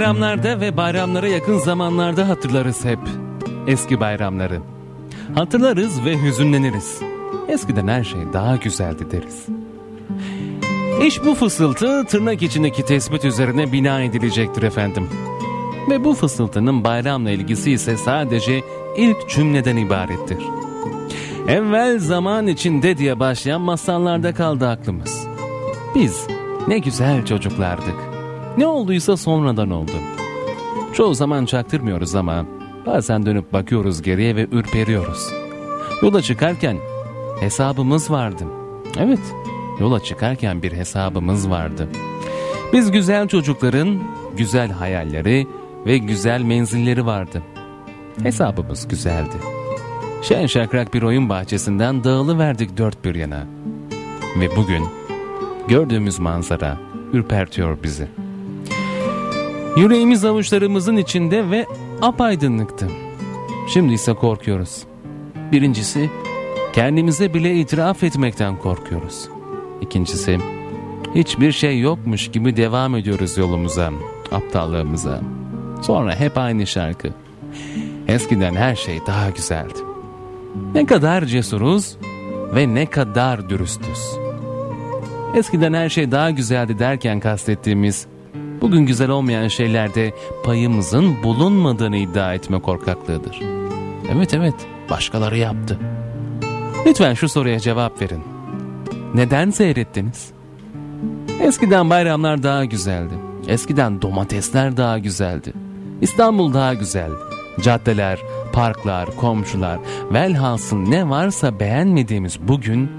bayramlarda ve bayramlara yakın zamanlarda hatırlarız hep eski bayramları. Hatırlarız ve hüzünleniriz. Eskiden her şey daha güzeldi deriz. İş bu fısıltı tırnak içindeki tespit üzerine bina edilecektir efendim. Ve bu fısıltının bayramla ilgisi ise sadece ilk cümleden ibarettir. Evvel zaman içinde diye başlayan masallarda kaldı aklımız. Biz ne güzel çocuklardık. Ne olduysa sonradan oldu. Çoğu zaman çaktırmıyoruz ama bazen dönüp bakıyoruz geriye ve ürperiyoruz. Yola çıkarken hesabımız vardı. Evet, yola çıkarken bir hesabımız vardı. Biz güzel çocukların güzel hayalleri ve güzel menzilleri vardı. Hesabımız güzeldi. Şen şakrak bir oyun bahçesinden dağılıverdik dört bir yana. Ve bugün gördüğümüz manzara ürpertiyor bizi. Yüreğimiz avuçlarımızın içinde ve apaydınlıktı. Şimdi ise korkuyoruz. Birincisi, kendimize bile itiraf etmekten korkuyoruz. İkincisi, hiçbir şey yokmuş gibi devam ediyoruz yolumuza, aptallığımıza. Sonra hep aynı şarkı. Eskiden her şey daha güzeldi. Ne kadar cesuruz ve ne kadar dürüstüz. Eskiden her şey daha güzeldi derken kastettiğimiz bugün güzel olmayan şeylerde payımızın bulunmadığını iddia etme korkaklığıdır. Evet evet başkaları yaptı. Lütfen şu soruya cevap verin. Neden seyrettiniz? Eskiden bayramlar daha güzeldi. Eskiden domatesler daha güzeldi. İstanbul daha güzel. Caddeler, parklar, komşular, velhasıl ne varsa beğenmediğimiz bugün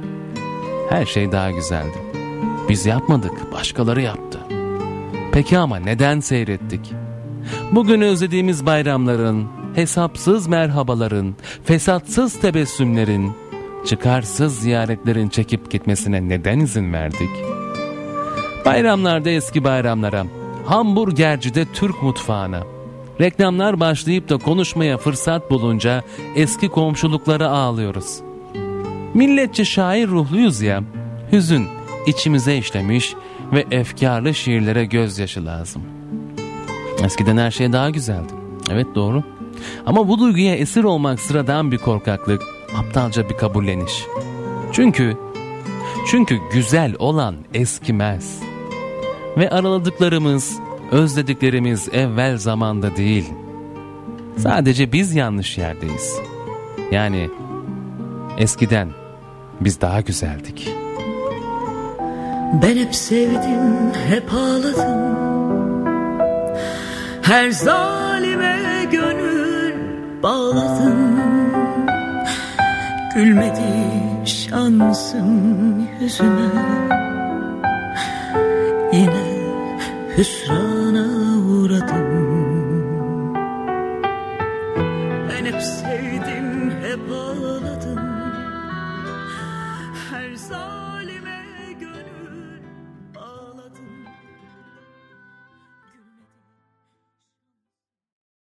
her şey daha güzeldi. Biz yapmadık, başkaları yaptı. Peki ama neden seyrettik? Bugün özlediğimiz bayramların, hesapsız merhabaların, fesatsız tebessümlerin, çıkarsız ziyaretlerin çekip gitmesine neden izin verdik? Bayramlarda eski bayramlara, hamburgercide Türk mutfağına, reklamlar başlayıp da konuşmaya fırsat bulunca eski komşuluklara ağlıyoruz. Milletçe şair ruhluyuz ya, hüzün içimize işlemiş ve efkarlı şiirlere gözyaşı lazım. Eskiden her şey daha güzeldi. Evet doğru. Ama bu duyguya esir olmak sıradan bir korkaklık, aptalca bir kabulleniş. Çünkü çünkü güzel olan eskimez. Ve araladıklarımız, özlediklerimiz evvel zamanda değil. Sadece biz yanlış yerdeyiz. Yani eskiden biz daha güzeldik. Ben hep sevdim, hep ağladım. Her zalime gönül bağladım. Gülmedi şansım yüzüme. Yine hüsrana uğradım. Ben hep sevdim, hep ağladım. Her zaman